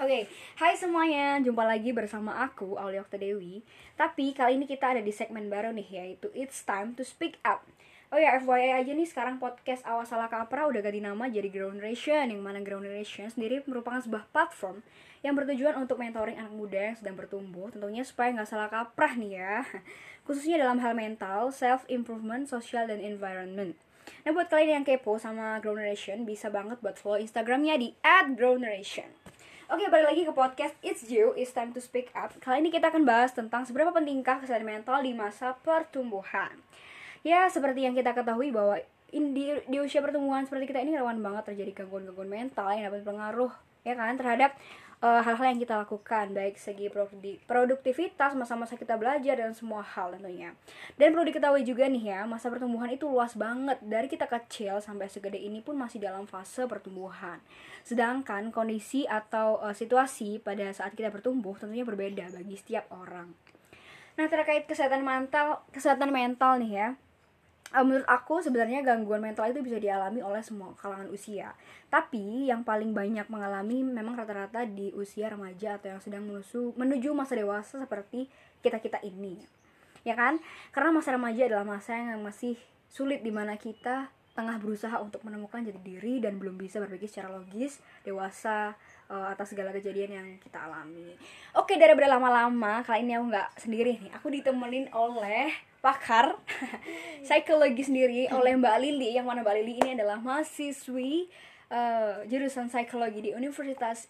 Oke, hai semuanya, jumpa lagi bersama aku, Aulia Dewi Tapi kali ini kita ada di segmen baru nih, yaitu It's Time to Speak Up. Oh ya, FYI aja nih, sekarang podcast Awas Salah Kapra udah ganti nama jadi Ground Generation Yang mana Ground Generation sendiri merupakan sebuah platform yang bertujuan untuk mentoring anak muda yang sedang bertumbuh Tentunya supaya nggak salah kaprah nih ya. Khususnya dalam hal mental, self-improvement, social, dan environment. Nah buat kalian yang kepo sama Ground Generation, bisa banget buat follow Instagramnya di @groundgeneration. Oke, balik lagi ke podcast It's You, It's Time to Speak Up. Kali ini kita akan bahas tentang seberapa pentingkah kesehatan mental di masa pertumbuhan. Ya, seperti yang kita ketahui bahwa in, di, di usia pertumbuhan seperti kita ini rawan banget terjadi gangguan-gangguan mental yang dapat pengaruh ya kan terhadap hal-hal uh, yang kita lakukan baik segi produktivitas masa-masa kita belajar dan semua hal tentunya. Dan perlu diketahui juga nih ya masa pertumbuhan itu luas banget. Dari kita kecil sampai segede ini pun masih dalam fase pertumbuhan. Sedangkan kondisi atau uh, situasi pada saat kita bertumbuh tentunya berbeda bagi setiap orang. Nah terkait kesehatan mental kesehatan mental nih ya uh, menurut aku sebenarnya gangguan mental itu bisa dialami oleh semua kalangan usia. Tapi yang paling banyak mengalami memang rata-rata di usia remaja atau yang sedang menuju menuju masa dewasa seperti kita-kita ini. Ya kan? Karena masa remaja adalah masa yang masih sulit di mana kita tengah berusaha untuk menemukan jati diri dan belum bisa berpikir secara logis, dewasa, uh, atas segala kejadian yang kita alami. Oke, dari berlama-lama, kali ini aku nggak sendiri nih. Aku ditemenin oleh pakar psikologi sendiri oleh Mbak Lili yang mana Mbak Lili ini adalah mahasiswi uh, jurusan psikologi di Universitas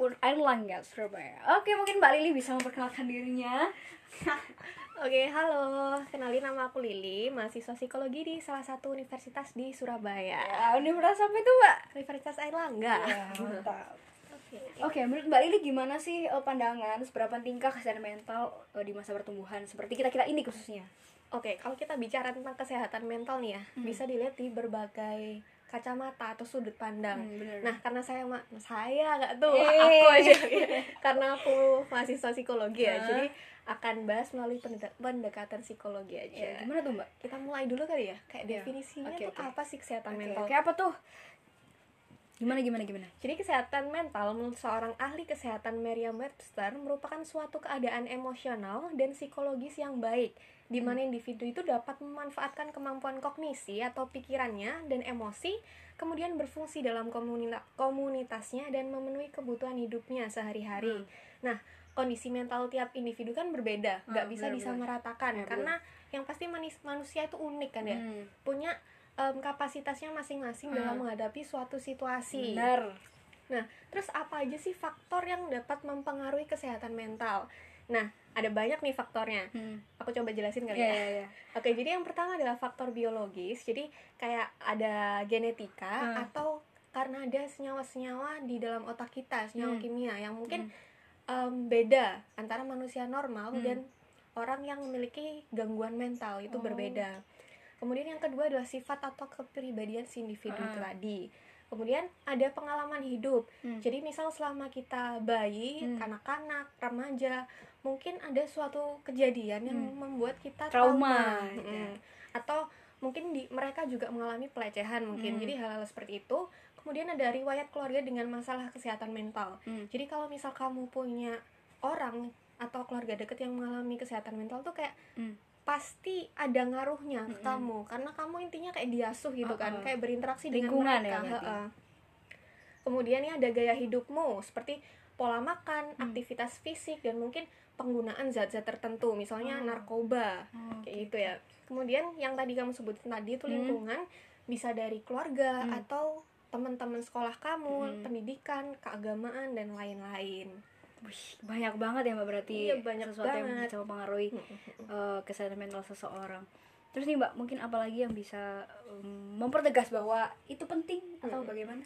Airlangga Surabaya. Oke, mungkin Mbak Lili bisa memperkenalkan dirinya. Oke, halo. Kenalin nama aku Lili, mahasiswa psikologi di salah satu universitas di Surabaya. Ya, universitas apa itu, Mbak? Universitas Airlangga. Ya, mantap. Oke, okay, menurut Mbak Lili gimana sih uh, pandangan seberapa tingkah kesehatan mental uh, di masa pertumbuhan seperti kita-kita ini khususnya? Oke, okay, kalau kita bicara tentang kesehatan mental nih ya, hmm. bisa dilihat di berbagai kacamata atau sudut pandang. Hmm, nah, karena saya saya nggak tuh eee. aku aja karena aku mahasiswa psikologi ya, jadi akan bahas melalui pendekatan psikologi aja. Ya, gimana tuh mbak? Kita mulai dulu kali ya, kayak ya. definisinya okay, tuh okay. apa sih kesehatan okay, mental? Kayak apa tuh? Gimana gimana gimana? Jadi kesehatan mental menurut seorang ahli kesehatan Merriam-Webster merupakan suatu keadaan emosional dan psikologis yang baik di mana hmm. individu itu dapat memanfaatkan kemampuan kognisi atau pikirannya dan emosi kemudian berfungsi dalam komunitasnya dan memenuhi kebutuhan hidupnya sehari-hari. Hmm. Nah, kondisi mental tiap individu kan berbeda, nggak ah, bisa disamaratakan ya, karena yang pasti manusia itu unik kan ya, hmm. punya um, kapasitasnya masing-masing hmm. dalam menghadapi suatu situasi. Benar. Nah, terus apa aja sih faktor yang dapat mempengaruhi kesehatan mental? Nah, ada banyak nih faktornya. Hmm. Aku coba jelasin kali yeah, ya. Yeah, yeah. Oke, jadi yang pertama adalah faktor biologis. Jadi kayak ada genetika hmm. atau karena ada senyawa-senyawa di dalam otak kita, senyawa hmm. kimia yang mungkin hmm. um, beda antara manusia normal hmm. dan orang yang memiliki gangguan mental itu oh. berbeda kemudian yang kedua adalah sifat atau kepribadian si individu uh. tadi kemudian ada pengalaman hidup hmm. jadi misal selama kita bayi hmm. kanak-kanak remaja mungkin ada suatu kejadian yang hmm. membuat kita trauma, trauma gitu hmm. atau mungkin di mereka juga mengalami pelecehan mungkin hmm. jadi hal-hal seperti itu kemudian ada riwayat keluarga dengan masalah kesehatan mental hmm. jadi kalau misal kamu punya orang atau keluarga deket yang mengalami kesehatan mental tuh kayak hmm pasti ada ngaruhnya ke mm -hmm. kamu karena kamu intinya kayak diasuh gitu uh -uh. kan kayak berinteraksi Lingkungan dengan mereka ya, kemudian ya ada gaya hidupmu seperti pola makan hmm. aktivitas fisik dan mungkin penggunaan zat-zat tertentu misalnya oh. narkoba oh, kayak gitu ya kemudian yang tadi kamu sebutin tadi itu lingkungan hmm. bisa dari keluarga hmm. atau teman-teman sekolah kamu hmm. pendidikan keagamaan dan lain-lain Wih, banyak banget ya mbak berarti iya, banyak sesuatu banget. yang bisa mempengaruhi uh, kesehatan mental seseorang. Terus nih mbak, mungkin apa lagi yang bisa um, mempertegas bahwa itu penting atau hmm. bagaimana?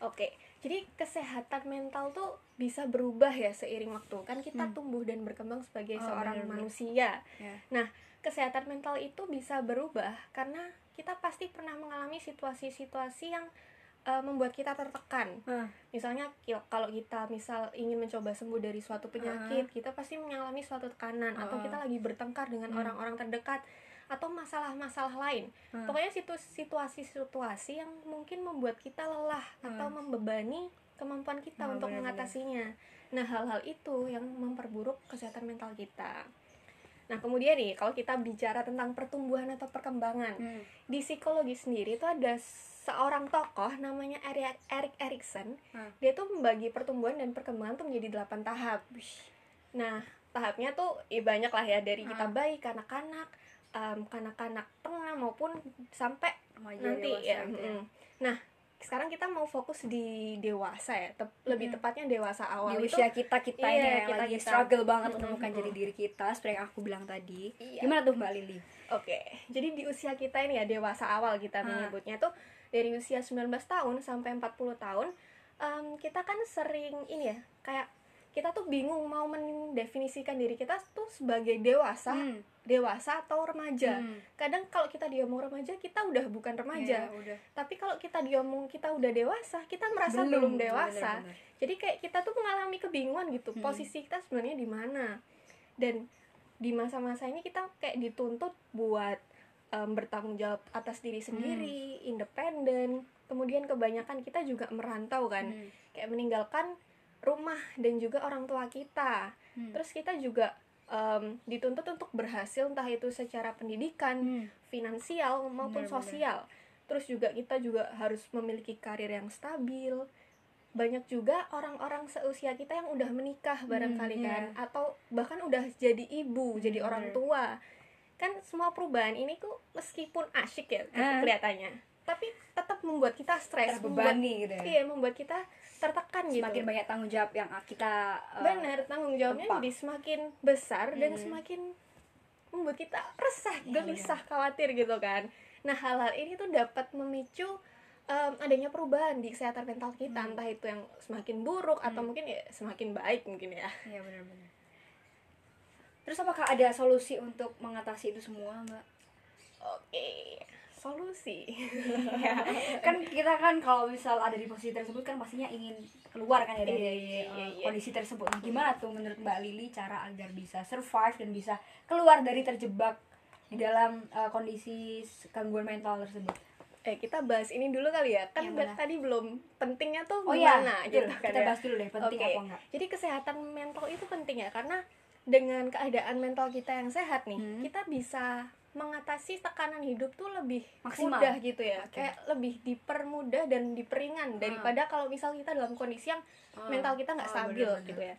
Oke, jadi kesehatan mental tuh bisa berubah ya seiring waktu. Kan kita hmm. tumbuh dan berkembang sebagai oh, seorang bener -bener. manusia. Yeah. Nah, kesehatan mental itu bisa berubah karena kita pasti pernah mengalami situasi-situasi yang uh, membuat kita tertekan. Uh. Misalnya kalau kita misal ingin mencoba sembuh dari suatu penyakit, uh. kita pasti mengalami suatu tekanan uh. atau kita lagi bertengkar dengan hmm. orang-orang hmm. terdekat atau masalah-masalah lain. Hmm. Pokoknya situasi-situasi yang mungkin membuat kita lelah hmm. atau membebani kemampuan kita Oh, untuk mengatasinya nah hal-hal itu yang memperburuk kesehatan mental kita nah kemudian nih kalau kita bicara tentang pertumbuhan atau perkembangan Hmm. di psikologi sendiri itu ada seorang tokoh namanya Erik Erik Erikson. Hmm. Dia tuh membagi pertumbuhan dan perkembangan tuh menjadi 8 tahap. Nah, tahapnya tuh ya banyak lah ya dari kita Hmm. bayi, kanak-kanak, em, kanak-kanak tengah maupun sampai Remaja, nanti ya. gitu ya. mm. Nah, sekarang kita mau fokus di dewasa ya, tep- lebih Hmm. tepatnya dewasa awal di itu. usia kita kita Iya, ini yang kita- lagi kita. struggle banget Mm-mm, menemukan mm-mm. jadi diri kita seperti yang aku bilang tadi Iya. gimana tuh mbak Lili Oke, jadi di usia kita ini ya dewasa awal kita Ah. menyebutnya tuh dari usia 19 tahun sampai 40 tahun em, kita kan sering ini ya kayak kita tuh bingung mau mendefinisikan diri kita tuh sebagai dewasa, Hmm. dewasa atau remaja. Hmm. Kadang kalau kita diomong remaja kita udah bukan remaja, Iya, udah. tapi kalau kita diomong kita udah dewasa kita merasa belum, Belum, dewasa. bener-bener. Jadi kayak kita tuh mengalami kebingungan gitu, Hmm. posisi kita sebenarnya di mana. Dan di masa-masa ini kita kayak dituntut buat em, bertanggung jawab atas diri sendiri, independen. Kemudian kebanyakan kita juga merantau kan, Hmm. kayak meninggalkan rumah dan juga orang tua kita. Hmm. Terus kita juga em, dituntut untuk berhasil entah itu secara pendidikan, Hmm. finansial maupun Benar-benar. sosial. Terus juga kita juga harus memiliki karir yang stabil. Banyak juga orang-orang seusia kita yang udah menikah barangkali iya. kan atau bahkan udah jadi ibu, Hmm, jadi orang tua. Kan semua perubahan ini tuh meskipun asyik ya Ah. kelihatannya, tapi tetap membuat kita stres, membuat terbebani gitu ya iya membuat kita tertekan gitu. semakin banyak tanggung jawab yang kita uh, Benar, tanggung jawabnya tempat. jadi semakin besar dan Hmm. semakin membuat kita resah, Iya, gelisah, khawatir gitu kan. Nah, hal-hal ini tuh dapat memicu em, adanya perubahan di kesehatan mental kita, Hmm. entah itu yang semakin buruk atau Hmm. mungkin ya semakin baik mungkin ya. Iya benar-benar. Terus apakah ada solusi untuk mengatasi itu semua, Mbak? Oke, solusi. kan kita kan kalau misal ada di posisi tersebut kan pastinya ingin keluar kan ya dari Iya, iya, iya, iya. kondisi tersebut. Nah, gimana tuh menurut Mbak Lili cara agar bisa survive dan bisa keluar dari terjebak di dalam uh, kondisi gangguan mental tersebut? eh, kita bahas ini dulu kali ya. Kan mana? tadi belum pentingnya tuh Oh iya, gimana betul. gitu kan kita ya. bahas dulu deh penting Oke. apa enggak. Jadi kesehatan mental itu penting ya karena dengan keadaan mental kita yang sehat nih, Hmm. kita bisa mengatasi tekanan hidup tuh lebih Maksimal. mudah gitu ya. Oke. Kayak lebih dipermudah dan diperingan daripada kalau misal kita dalam kondisi yang mental kita nggak Ah, stabil benar-benar. gitu ya.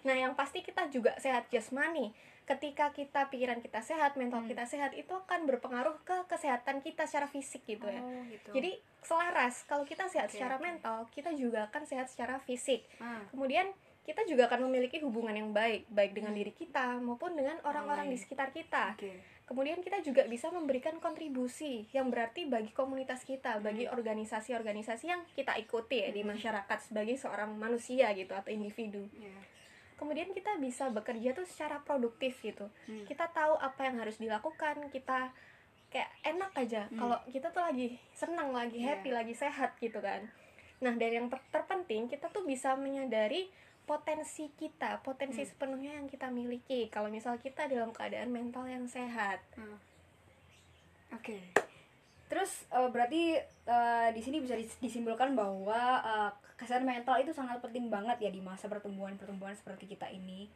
Nah, yang pasti kita juga sehat jasmani. Ketika kita pikiran kita sehat, mental Hmm. kita sehat itu akan berpengaruh ke kesehatan kita secara fisik gitu ya. Oh, gitu. Jadi selaras kalau kita sehat Oke, secara mental, kita juga akan sehat secara fisik Ah, kemudian kita juga akan memiliki hubungan yang baik baik dengan diri kita maupun dengan orang-orang di sekitar kita oke. kemudian kita juga bisa memberikan kontribusi yang berarti bagi komunitas kita bagi organisasi-organisasi yang kita ikuti ya di Hmm. masyarakat sebagai seorang manusia gitu atau individu Iya. kemudian kita bisa bekerja tuh secara produktif gitu Hmm. kita tahu apa yang harus dilakukan kita kayak enak aja Hmm. kalau kita tuh lagi senang lagi Iya. happy lagi sehat gitu kan nah dari yang ter- terpenting kita tuh bisa menyadari potensi kita potensi Hmm. sepenuhnya yang kita miliki kalau misal kita dalam keadaan mental yang sehat Hmm. Oke. Terus eh, berarti eh, di sini bisa dis- disimpulkan bahwa eh, kesehatan mental itu sangat penting banget ya di masa pertumbuhan-pertumbuhan seperti kita ini.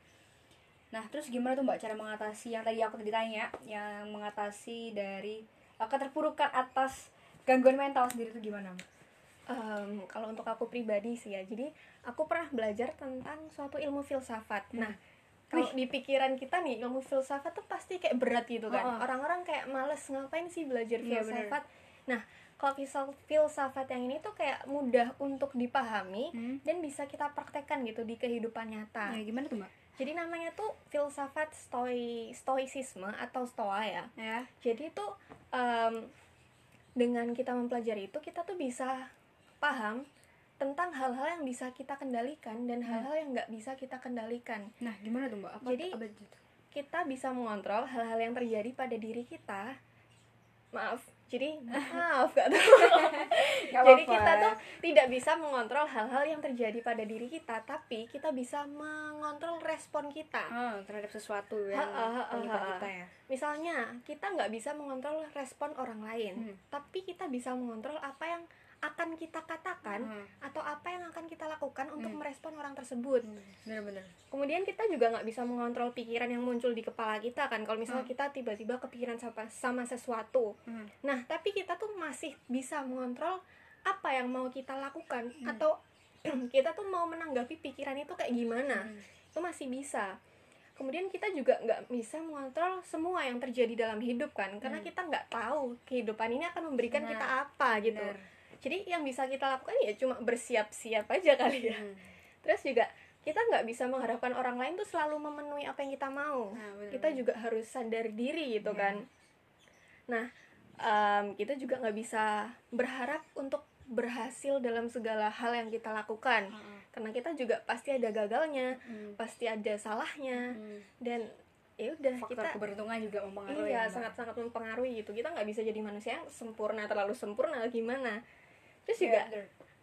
Nah, terus gimana tuh Mbak cara mengatasi yang tadi aku tadi tanya, yang mengatasi dari eh, keterpurukan atas gangguan mental sendiri itu gimana, Mbak? Em, kalau untuk aku pribadi sih ya jadi aku pernah belajar tentang suatu ilmu filsafat Hmm. nah kalau di pikiran kita nih ilmu filsafat tuh pasti kayak berat gitu kan Oh, oh. orang-orang kayak males ngapain sih belajar Iya, filsafat nah kalau filsafat filsafat yang ini tuh kayak mudah untuk dipahami Hmm. dan bisa kita praktekkan gitu di kehidupan nyata Nah, gimana tuh, Mbak? jadi namanya tuh filsafat stoi stoicisme atau stoa ya Ya. jadi itu em, dengan kita mempelajari itu kita tuh bisa paham tentang hal-hal yang bisa kita kendalikan dan Hmm. hal-hal yang nggak bisa kita kendalikan. Nah, gimana tuh, Mbak? Apa Jadi, apa itu? Kita bisa mengontrol hal-hal yang terjadi pada diri kita. Maaf, jadi maaf gak tahu. Jadi kita tuh tidak bisa mengontrol hal-hal yang terjadi pada diri kita, tapi kita bisa mengontrol respon kita. Ah, terhadap sesuatu yang Ha, ha, ha, menimpa ha, ha. kita ya. Misalnya, kita nggak bisa mengontrol respon orang lain, Hmm. tapi kita bisa mengontrol apa yang akan kita katakan Hmm. atau apa yang akan kita lakukan untuk merespon orang tersebut bener-bener kemudian kita juga nggak bisa mengontrol pikiran yang muncul di kepala kita kan kalau misalnya Hmm. kita tiba-tiba kepikiran sama, sama sesuatu Hmm. nah tapi kita tuh masih bisa mengontrol apa yang mau kita lakukan Hmm. atau kita tuh mau menanggapi pikiran itu kayak gimana Hmm. itu masih bisa kemudian kita juga nggak bisa mengontrol semua yang terjadi dalam hidup kan karena Hmm. kita nggak tahu kehidupan ini akan memberikan Nah, kita apa gitu Bener. Jadi yang bisa kita lakukan ya cuma bersiap-siap aja kali ya Hmm. terus juga kita nggak bisa mengharapkan orang lain tuh selalu memenuhi apa yang kita mau Nah, bener, kita bener. juga harus sadar diri gitu Iya. kan nah em, kita juga nggak bisa berharap untuk berhasil dalam segala hal yang kita lakukan Heeh. karena kita juga pasti ada gagalnya Hmm. pasti ada salahnya Hmm. dan ya udah faktor kita keberuntungan juga mempengaruhi iya ya, Mbak. sangat-sangat mempengaruhi gitu kita nggak bisa jadi manusia yang sempurna terlalu sempurna gimana terus juga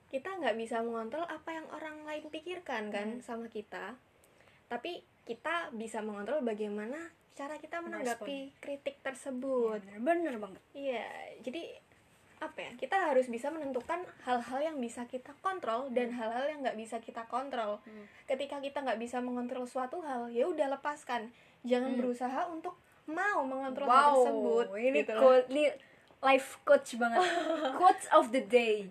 kita nggak bisa mengontrol apa yang orang lain pikirkan kan Hmm. sama kita. Tapi kita bisa mengontrol bagaimana cara kita menanggapi kritik Iya, tersebut bener, bener banget. Iya jadi apa ya kita harus bisa menentukan hal-hal yang bisa kita kontrol dan hal-hal yang nggak bisa kita kontrol. Hmm. ketika kita nggak bisa mengontrol suatu hal ya udah lepaskan. Jangan Hmm. berusaha untuk mau mengontrol wow hal tersebut ini gitu ini life coach banget quotes of the day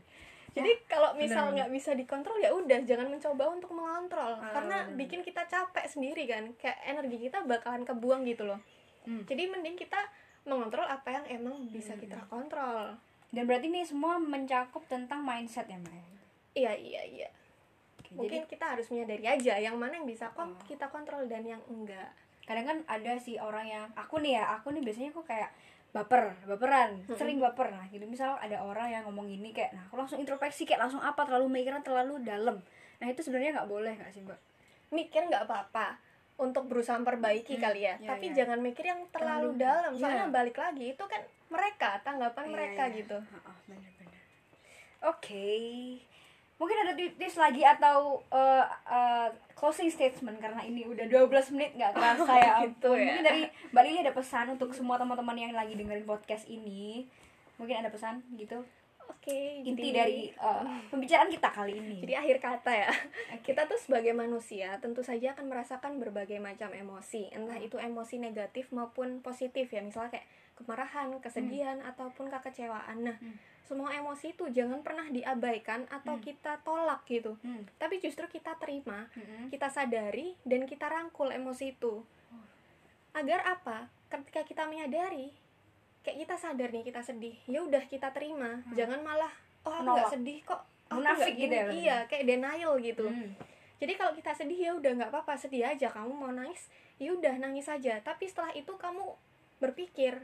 Jadi kalau misal nggak bisa dikontrol ya udah jangan mencoba untuk mengontrol Ah, karena bikin kita capek sendiri kan kayak energi kita bakalan kebuang gitu loh. Hmm. Jadi mending kita mengontrol apa yang emang bisa kita kontrol. dan berarti ini semua mencakup tentang mindset ya mbak Iya iya iya. Oke, Mungkin jadi kita harus menyadari aja yang mana yang bisa kon- Oh. kita kontrol dan yang enggak. Kadang kan ada sih orang yang aku nih ya aku nih biasanya aku kayak baper baperan sering baper nah gitu misal ada orang yang ngomong gini kayak nah aku langsung introspeksi kayak langsung apa terlalu mikiran terlalu dalam nah itu sebenarnya nggak boleh nggak sih mbak Mikir nggak apa-apa untuk berusaha memperbaiki Hmm, kali ya. iya, Tapi iya. jangan mikir yang terlalu, Terlalu- dalam. Soalnya balik lagi itu kan mereka tanggapan Iya, mereka iya. gitu. Heeh, bener-bener. oke mungkin ada tips lagi atau uh, uh, closing statement karena ini udah 12 menit nggak kerasa ya Gitu ampun. ya. mungkin dari mbak Lili ada pesan untuk semua teman-teman yang lagi dengerin podcast ini. Mungkin ada pesan gitu? Oke, inti jadi- dari uh, pembicaraan kita kali ini. Jadi akhir kata ya, Oke. kita tuh sebagai manusia tentu saja akan merasakan berbagai macam emosi, entah itu emosi negatif maupun positif ya, misalnya kayak kemarahan, kesedihan ataupun kekecewaan. Nah, Hmm. semua emosi itu jangan pernah diabaikan atau Hmm. kita tolak gitu, Hmm. tapi justru kita terima, Mm-mm. kita sadari dan kita rangkul emosi itu. Agar apa? Ketika kita menyadari, kayak kita sadar nih kita sedih, ya udah kita terima, jangan malah oh aku nggak sedih kok. aku Munafik gitu ya, gini." Iya, kayak denial gitu. Hmm. Jadi kalau kita sedih ya udah nggak apa-apa, sedih aja. Kamu mau nangis, ya udah nangis aja. Tapi setelah itu kamu berpikir,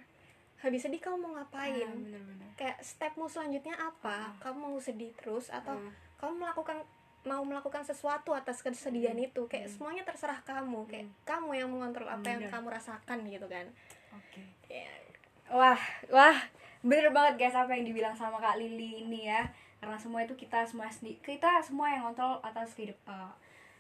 habis sedih kamu mau ngapain? Ah, bener-bener. Kayak stepmu selanjutnya apa? Kamu mau sedih terus atau Ah. kamu melakukan mau melakukan sesuatu atas kesedihan Hmm. itu? Kayak semuanya terserah kamu. Kayak kamu yang mengontrol apa yang Bener. kamu rasakan gitu kan. Oke. Ya, Wah, wah, bener banget guys apa yang dibilang sama Kak Lili ini ya. Karena semua itu kita semua kita semua yang kontrol atas kehidup eh,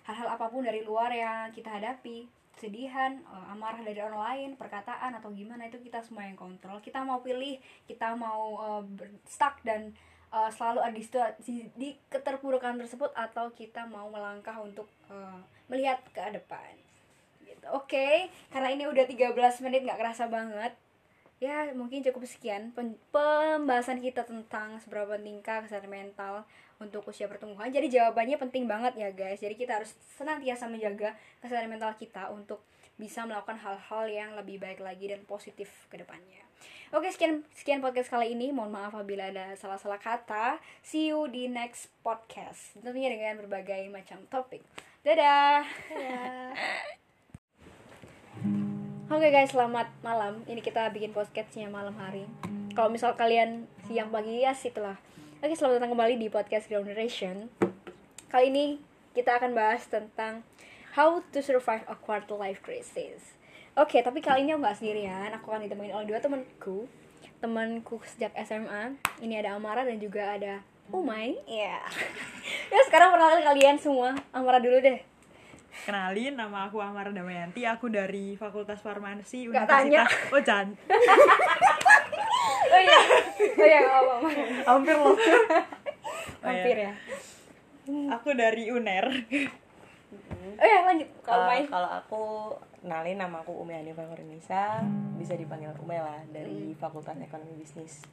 hal-hal apa pun dari luar yang kita hadapi, kesedihan, eh, amarah dari orang lain, perkataan atau gimana itu kita semua yang kontrol. Kita mau pilih, kita mau ber- stuck dan eh, selalu ada di, situ- di, keterpurukan tersebut atau kita mau melangkah untuk eh, melihat ke depan. Gitu. Oke, karena ini udah 13 menit nggak kerasa banget ya mungkin cukup sekian pembahasan kita tentang seberapa pentingkah kesehatan mental untuk usia pertumbuhan. Jadi jawabannya penting banget ya guys. Jadi kita harus senantiasa menjaga kesehatan mental kita untuk bisa melakukan hal-hal yang lebih baik lagi dan positif ke depannya. Oke sekian sekian podcast kali ini. Mohon maaf apabila ada salah-salah kata. See you di next podcast. Tentunya dengan berbagai macam topik. Dadah! Dadah. Oke guys, selamat malam. Ini kita bikin podcastnya malam hari. Kalau misal kalian siang pagi ya situlah. Oke, selamat datang kembali di podcast Ground Generation. Kali ini kita akan bahas tentang how to survive a quarter life crisis. Oke, tapi kali ini aku nggak sendirian. Aku akan ditemenin oleh dua temanku. Temanku sejak SMA. Ini ada Amara dan juga ada Umay. Iya. ya sekarang perkenalkan kalian semua. Amara dulu deh. Kenalin, nama aku Amara Damayanti, aku dari Fakultas Farmasi Nggak Universitas Oh, Jan. Oh iya. Oh iya, apa-apa. Hampir loh. Oh, iya. hampir ya Aku dari UNER. oh ya lanjut kalau Eh, main kalau aku nalin nama aku Umi Hanifah Nurunisa bisa dipanggil Ume lah dari Fakultas Ekonomi Bisnis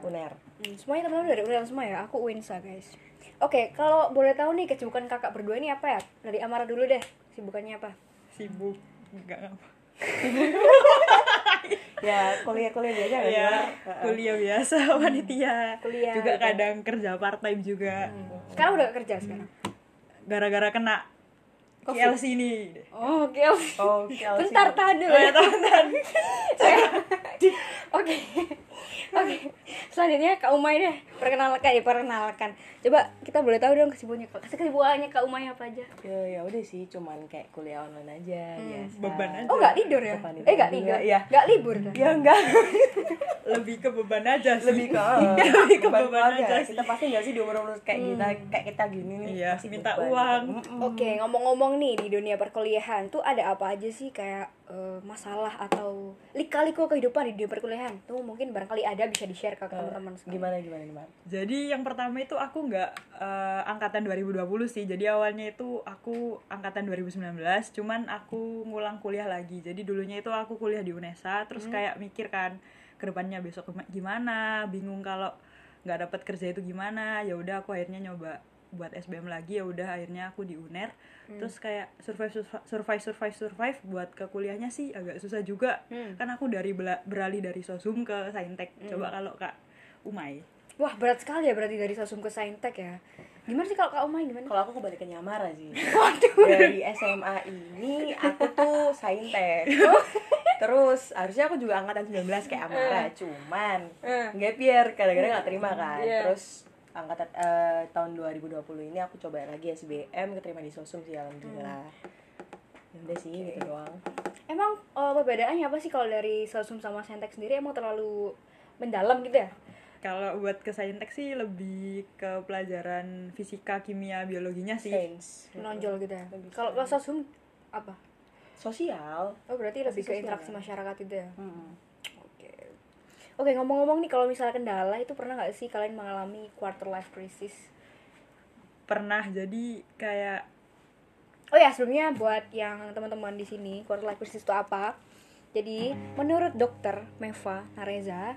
UNER Hmm, semuanya teman-teman dari Unel semua ya aku Winsa guys oke kalau boleh tahu nih kesibukan kakak berdua ini apa ya dari Amara dulu deh kesibukannya apa Sibuk. Enggak apa. ya kuliah-kuliah biasa sih, Ya, kuliah biasa panitia. Kuliah, Juga gitu. kadang kerja part time juga. sekarang udah kerja sekarang Gara-gara kena Covid. KLC ini. oh oke oke. Oh, KLC. bentar tahan dulu Oh, ya ya, tahan, oke oke selanjutnya Kak Umay deh perkenalkan ya perkenalkan coba kita boleh tahu dong kesibukannya kesibukannya Kak Umay apa aja ya ya udah sih cuman kayak kuliah online aja biasa Beban aja. oh nggak tidur ya Kepanitan eh nggak tidur iya. nggak libur kan ya enggak Lebih ke beban aja sih. lebih ke Lebih ke beban beban keluarga. aja sih. kita pasti nggak sih di umur umur kayak kita kayak kita gini nih Iya, minta beban. uang. Mm-mm. Oke, ngomong-ngomong nih di dunia perkuliahan tuh ada apa aja sih kayak eh, masalah atau lika-liku kehidupan di dunia perkuliahan? Tuh mungkin barangkali ada bisa di-share ke teman-teman sekalian. gimana gimana gimana Jadi yang pertama itu aku nggak eh, angkatan 2020 sih. Jadi awalnya itu aku angkatan 2019, cuman aku ngulang kuliah lagi. Jadi dulunya itu aku kuliah di UNESA, terus kayak mikir kan ke depannya besok gimana, bingung kalau nggak dapat kerja itu gimana. Ya udah aku akhirnya nyoba buat SBM lagi ya udah akhirnya aku di UNER. Terus kayak survive survive survive survive survive buat ke kuliahnya sih agak susah juga. Hmm. kan aku dari beralih dari sosum ke saintek. Coba kalau kak Umay. Wah, berat sekali ya berarti dari Sosum ke Saintek ya. Gimana sih kalau Kak Umay gimana? kalau aku kebalikannya Amara sih. Dari SMA ini aku tuh saintek. Terus harusnya aku juga angkatan 19 kayak Amara cuman Eh. gap year kadang-kadang nggak terima kan. Iya. terus angkatan eh, tahun 2020 ini aku coba lagi SBM keterima di Sosum sih alhamdulillah ya udah sih gitu doang Emang eh, perbedaannya apa sih kalau dari Sosum sama Saintek sendiri emang terlalu mendalam gitu ya? Kalau buat ke saintek sih lebih ke pelajaran fisika, kimia, biologinya sih. sains Menonjol gitu ya. Lebih Kalau Sosum apa? sosial Oh, berarti lebih ke interaksi masyarakat itu ya. Hmm. Oke. Ngomong-ngomong nih kalau misalnya kendala itu pernah nggak sih kalian mengalami quarter life crisis? Pernah jadi kayak Oh ya, sebelumnya buat yang teman-teman di sini, quarter life crisis itu apa? Jadi, menurut dokter Meva Nareza,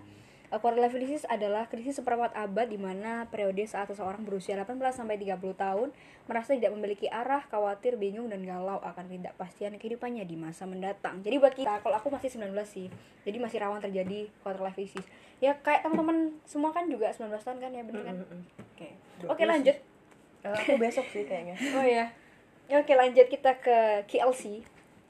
quarter life crisis adalah krisis seperempat abad di mana periode saat seseorang berusia 18 sampai 30 tahun merasa tidak memiliki arah, khawatir, bingung dan galau akan ketidakpastian kehidupannya di masa mendatang. Jadi buat kita, kalau aku masih 19 sih. Jadi masih rawan terjadi quarter life crisis. Ya kayak teman-teman semua kan juga 19 tahun kan ya, bener kan? Oke. Oke, lanjut. Eh, aku besok sih kayaknya. Oh ya. Ya, Oke lanjut kita ke KLC.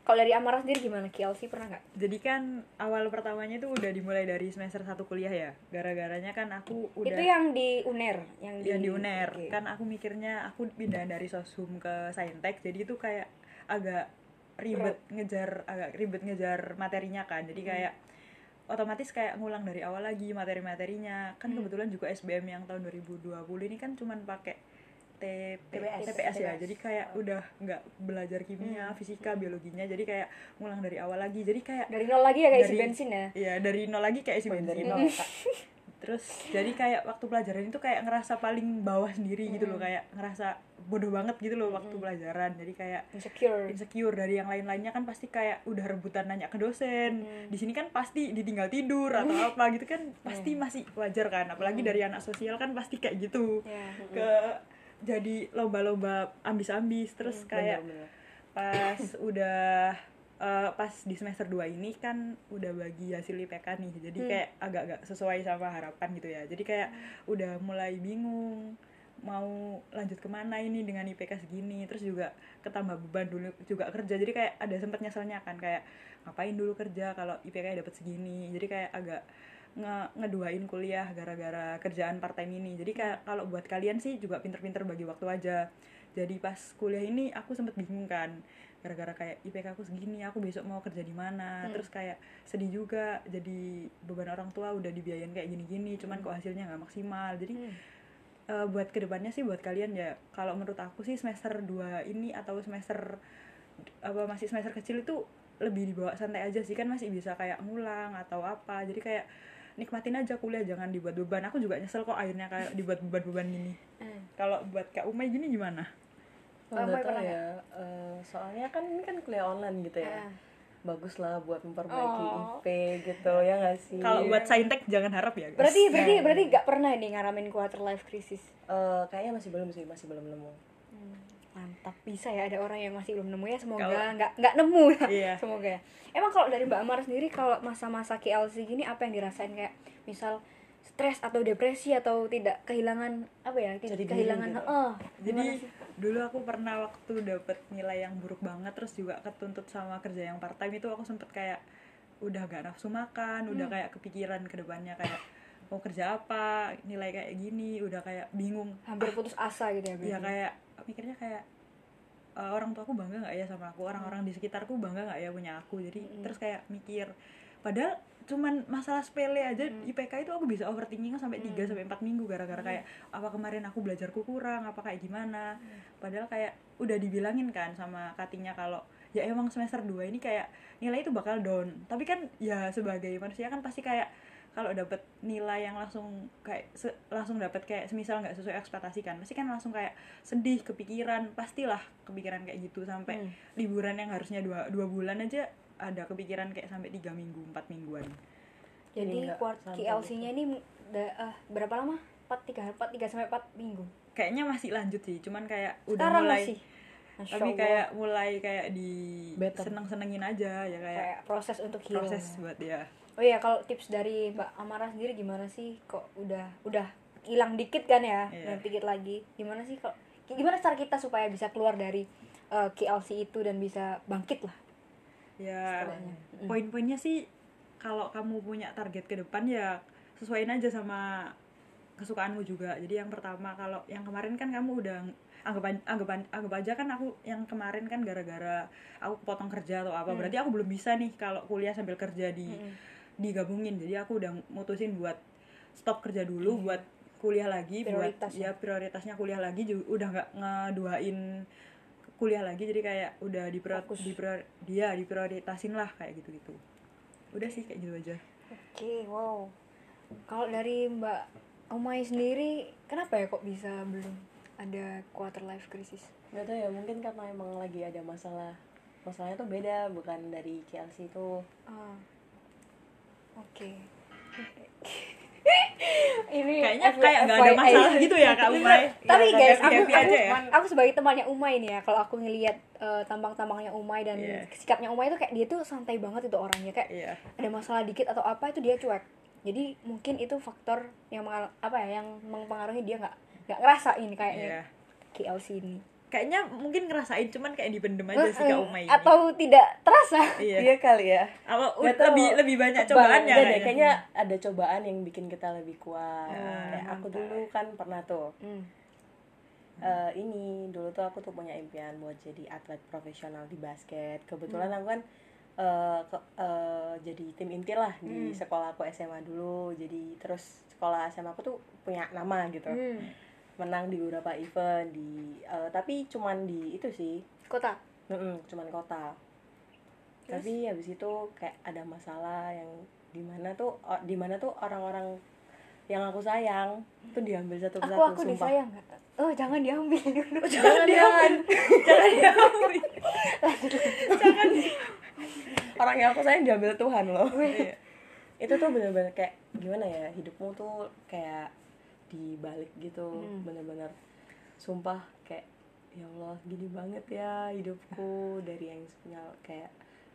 Kalau dari Amara sendiri gimana? KLC pernah nggak? jadi kan awal pertamanya itu udah dimulai dari semester satu kuliah ya. Gara-garanya kan aku udah Itu yang di UNER, yang di, yang di UNER. Oke. Kan aku mikirnya aku pindah dari sosum ke saintek, jadi itu kayak agak ribet ngejar agak ribet ngejar materinya kan. Jadi Hmm. kayak otomatis kayak ngulang dari awal lagi materi-materinya. Kan Hmm. kebetulan juga SBM yang tahun 2020 ini kan cuman pakai TPS. TPS ya. TPS. Jadi kayak udah nggak belajar kimia, fisika, biologinya. Jadi kayak ngulang dari awal lagi. Jadi kayak dari nol lagi ya kayak isi Dari- bensin ya. Iya dari nol lagi kayak isi Dari bensin. nol, Kak. Terus jadi kayak waktu pelajaran itu kayak ngerasa paling bawah sendiri gitu Hmm. loh kayak ngerasa bodoh banget gitu loh waktu pelajaran. Jadi kayak Insecure. insecure dari yang lain-lainnya kan pasti kayak udah rebutan nanya ke dosen. Hmm. Di sini kan pasti ditinggal tidur atau apa gitu kan pasti masih wajar kan. Apalagi dari anak sosial kan pasti kayak gitu. Ya. Ke jadi lomba-lomba ambis-ambis terus kayak Bener-bener. pas udah eh, pas di semester 2 ini kan udah bagi hasil IPK nih jadi Hmm. kayak agak-agak sesuai sama harapan gitu ya jadi kayak udah mulai bingung mau lanjut ke mana ini dengan IPK segini terus juga ketambah beban dulu juga kerja jadi kayak ada sempet nyeselnya kan kayak ngapain dulu kerja kalau IPK dapat segini jadi kayak agak nge ngeduain kuliah gara-gara kerjaan part time ini. Jadi kalau buat kalian sih juga pinter-pinter bagi waktu aja. Jadi pas kuliah ini aku sempet bingung kan gara-gara kayak IPK aku segini aku besok mau kerja di mana? Terus kayak sedih juga jadi beban orang tua udah dibiayain kayak gini-gini cuman kok hasilnya nggak maksimal. Jadi eh, buat ke depannya sih buat kalian ya kalau menurut aku sih semester 2 ini atau semester apa masih semester kecil itu lebih dibawa santai aja sih. Kan masih bisa kayak ngulang atau apa. Jadi kayak nikmatin aja kuliah jangan dibuat beban. Aku juga nyesel kok akhirnya kayak dibuat beban-beban gini. Hmm. kalau buat kak Umay gini gimana? Oh, tahu pernah ya Eh, soalnya kan ini kan kuliah online gitu ya. Ah. bagus lah buat memperbaiki Oh. IP gitu ya nggak sih? Kalau buat saintek jangan harap ya guys. Berarti berarti berarti nggak pernah nih ngalamin quarter life crisis? Eh, kayaknya masih belum sih masih belum nemu mantap bisa ya ada orang yang masih belum nemu ya semoga Kalau- nggak nggak nemu ya Iya. semoga ya emang kalau dari mbak Amar sendiri kalau masa-masa KLC gini apa yang dirasain kayak misal stres atau depresi atau tidak kehilangan apa ya tidak Jadi kehilangan gitu. Heeh. jadi sih? dulu aku pernah waktu dapet nilai yang buruk banget terus juga ketuntut sama kerja yang part time itu aku sempet kayak udah gak nafsu makan udah kayak kepikiran ke depannya kayak mau kerja apa? Nilai kayak gini. Udah kayak bingung. Hampir putus asa gitu ya ya berarti? kayak mikirnya kayak eh, orang tua aku bangga nggak ya sama aku? Orang-orang di sekitarku bangga nggak ya punya aku? Jadi Mm-mm. terus kayak mikir. Padahal cuman masalah sepele aja Mm. IPK itu aku bisa overthinking sampai 3 sampai 4 minggu gara-gara kayak apa kemarin aku belajarku kurang? Apa kayak gimana? Padahal kayak udah dibilangin kan sama katinya kalau ya emang semester 2 ini kayak nilai itu bakal down. Tapi kan ya sebagai manusia kan pasti kayak kalau dapet nilai yang langsung kayak se- langsung dapat kayak semisal nggak sesuai ekspektasi kan pasti kan langsung kayak sedih kepikiran pastilah kepikiran kayak gitu sampai Hmm. liburan yang harusnya dua dua bulan aja ada kepikiran kayak sampai tiga minggu empat mingguan jadi KLC-nya ini da- eh, berapa lama? 4 3 4 3 sampai 4 minggu. kayaknya masih lanjut sih cuman kayak udah Sekarang mulai masih. Masya tapi Allah. kayak mulai kayak di seneng senengin aja ya kayak kayak proses untuk heal. proses buat dia Oh iya, kalau tips dari Mbak Amara sendiri gimana sih? Kok udah udah hilang dikit kan ya? Iya. Dan dikit lagi. Gimana sih kok gimana cara kita supaya bisa keluar dari eh, KLC itu dan bisa bangkit lah? ya Istilahnya. Mm. poin-poinnya sih kalau kamu punya target ke depan ya sesuaiin aja sama kesukaanmu juga jadi yang pertama kalau yang kemarin kan kamu udah anggap an- anggap an- anggap aja kan aku yang kemarin kan gara-gara aku potong kerja atau apa Hmm. berarti aku belum bisa nih kalau kuliah sambil kerja di Mm-mm. Digabungin jadi aku udah mutusin buat stop kerja dulu buat kuliah lagi Prioritas buat ya prioritasnya kuliah lagi juga udah nggak ngeduain kuliah lagi jadi kayak udah di Fokus. di dia diprioritasin lah kayak gitu gitu udah sih kayak gitu aja Oke, wow. Kalau dari Mbak Omai sendiri, kenapa ya kok bisa belum ada quarter life crisis? nggak tahu ya mungkin karena emang lagi ada masalah masalahnya tuh beda bukan dari KLC itu Ah. Oke. Ini kayaknya kayak nggak ada FYI. masalah gitu ya kak Umay Tapi Ya, guys, aku, aku, aja ya aku sebagai temannya Umay nih ya, kalau aku ngelihat eh, tampang-tampangnya Umay dan Iya. sikapnya Umay itu kayak dia tuh santai banget itu orangnya kayak iya ada masalah dikit atau apa itu dia cuek. Jadi mungkin itu faktor yang mengal- apa ya yang mempengaruhi dia nggak nggak ngerasain kayaknya KLC ini. Kayaknya mungkin ngerasain cuman kayak dipendem aja sih kak Mm-mm. Umay ini Atau tidak terasa. iya iya kali ya apa lebih lebih banyak nggak deh, kayaknya. kayaknya ada cobaan yang bikin kita lebih kuat Ya, kayak aku dulu kan pernah tuh Hmm. eh, ini dulu tuh aku tuh punya impian buat jadi atlet profesional di basket kebetulan aku kan eh, ke- eh, jadi tim inti lah di Hmm. sekolah aku SMA dulu jadi terus sekolah SMA aku tuh punya nama gitu Hmm. Menang di beberapa event di eh, tapi cuman di itu sih Kota. Mm-mm, cuman kota Terus? tapi habis itu kayak ada masalah yang di mana tuh o- di mana tuh orang-orang yang aku sayang tuh diambil satu Aku persatu aku sumpah disayang? Oh jangan diambil dulu. jangan jangan jangan diambil orang yang aku sayang diambil Tuhan loh Iya. itu tuh bener-bener kayak gimana ya hidupmu tuh kayak dibalik gitu Hmm. bener-bener sumpah kayak ya Allah gini banget ya hidupku dari yang sebenarnya kayak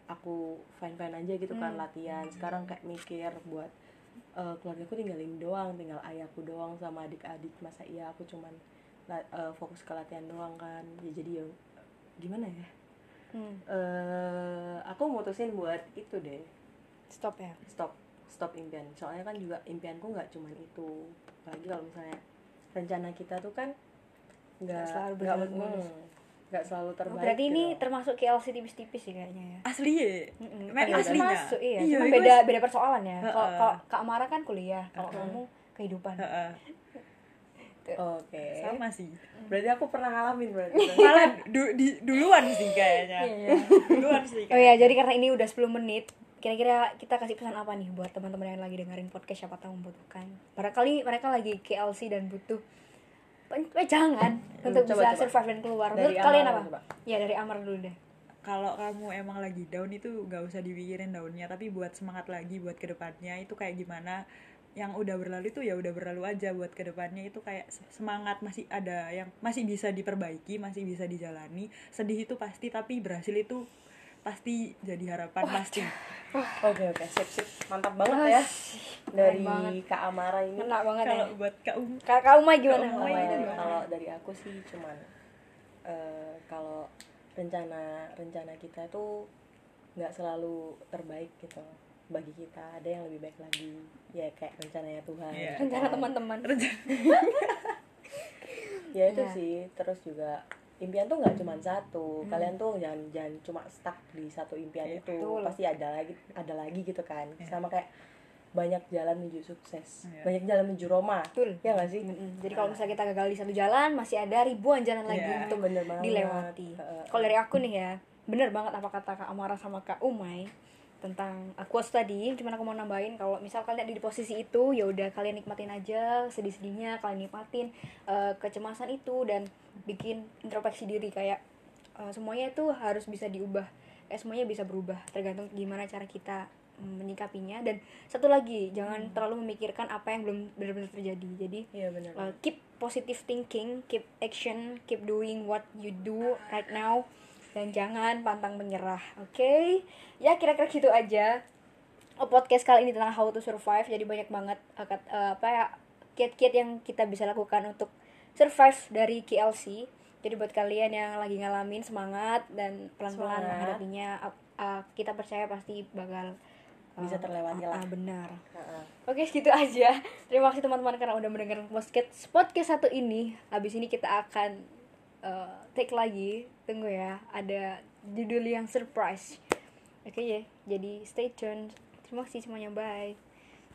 aku fine fine aja gitu kan Hmm. latihan sekarang kayak mikir buat eh keluargaku tinggalin doang tinggal ayahku doang sama adik-adik masa iya aku cuman eh, fokus ke latihan doang kan ya jadi ya gimana ya Hmm. eh aku mutusin buat itu deh Stop ya. stop stop impian soalnya kan juga impianku nggak cuman itu lagi kalau misalnya rencana kita tuh kan nggak Nggak selalu nggak mm, nggak selalu Oh, terbaik berarti ini gitu. termasuk KLC tipis-tipis sih kayaknya ya. asli ya. Mek Iya, aslinya. termasuk, iya. Iya, Cuma itu beda beda persoalan ya. Kalau Heeh. kalau Kak Amara kan kuliah, kalau Heeh. kamu kehidupan. Heeh. oke sama sih berarti aku pernah ngalamin berarti malah du- di- duluan sih kayaknya Iya. duluan sih Oh ya, jadi karena ini udah 10 menit, kira-kira kita kasih pesan apa nih buat teman-teman yang lagi dengerin podcast? Siapa tahu membutuhkan. Barangkali mereka lagi KLC dan butuh eh, jangan untuk coba, bisa coba. survive dan keluar. Dari menurut kalian Amar, apa? coba. ya dari Amar dulu deh. Kalau kamu emang lagi down itu nggak usah dipikirin daunnya tapi buat semangat lagi buat ke depannya itu kayak gimana? Yang udah berlalu itu ya udah berlalu aja buat ke depannya itu kayak se- semangat masih ada yang masih bisa diperbaiki masih bisa dijalani. Sedih itu pasti tapi berhasil itu pasti jadi harapan pasti. Oke oke. Sip sip. Mantap banget ya. dari banget. Kak Amara ini. kena banget ya. kalau buat kak Um Kak kak Umay gimana? Kak itu gimana? kalau dari aku sih cuman eh, kalau rencana rencana kita itu nggak selalu terbaik gitu bagi kita. Ada yang lebih baik lagi. Ya kayak rencananya Tuhan. Iya. rencana teman-teman. Ya itu Iya. sih. Terus juga impian tuh nggak cuma satu Hmm. kalian tuh jangan jangan cuma stuck di satu impian Iya, itu betul. pasti ada lagi ada lagi gitu kan Iya. sama kayak banyak jalan menuju sukses Iya. banyak jalan menuju Roma betul ya nggak sih Mm-mm. jadi kalau misalnya kita gagal di satu jalan masih ada ribuan jalan lagi Iya. untuk bener banget dilewati. Kalau dari aku nih ya, bener banget apa kata Kak Amara sama Kak Umay tentang uh, quotes tadi. Cuman aku mau nambahin kalau misal kalian ada di posisi itu, ya udah kalian nikmatin aja sedih-sedihnya, kalian nikmatin uh, kecemasan itu dan bikin introspeksi diri kayak uh, semuanya itu harus bisa diubah. Eh semuanya bisa berubah tergantung gimana cara kita menyikapinya dan satu lagi jangan terlalu memikirkan apa yang belum benar-benar terjadi. Jadi iya bener uh, keep positive thinking, keep action, keep doing what you do right now dan jangan pantang menyerah. Oke? Ya kira-kira gitu aja. Oh, podcast kali ini tentang how to survive. Jadi banyak banget uh, apa ya kiat-kiat yang kita bisa lakukan untuk survive dari KLC. Jadi buat kalian yang lagi ngalamin semangat dan pelan-pelan menghadapinya uh, uh, kita percaya pasti bakal Bisa terlewati lah. uh, benar. Heeh. Oke segitu aja Terima kasih teman-teman karena udah mendengarkan podcast podcast satu ini Habis ini kita akan uh, take lagi Tunggu ya Ada judul yang surprise. Oke ya Jadi stay tune Terima kasih semuanya Bye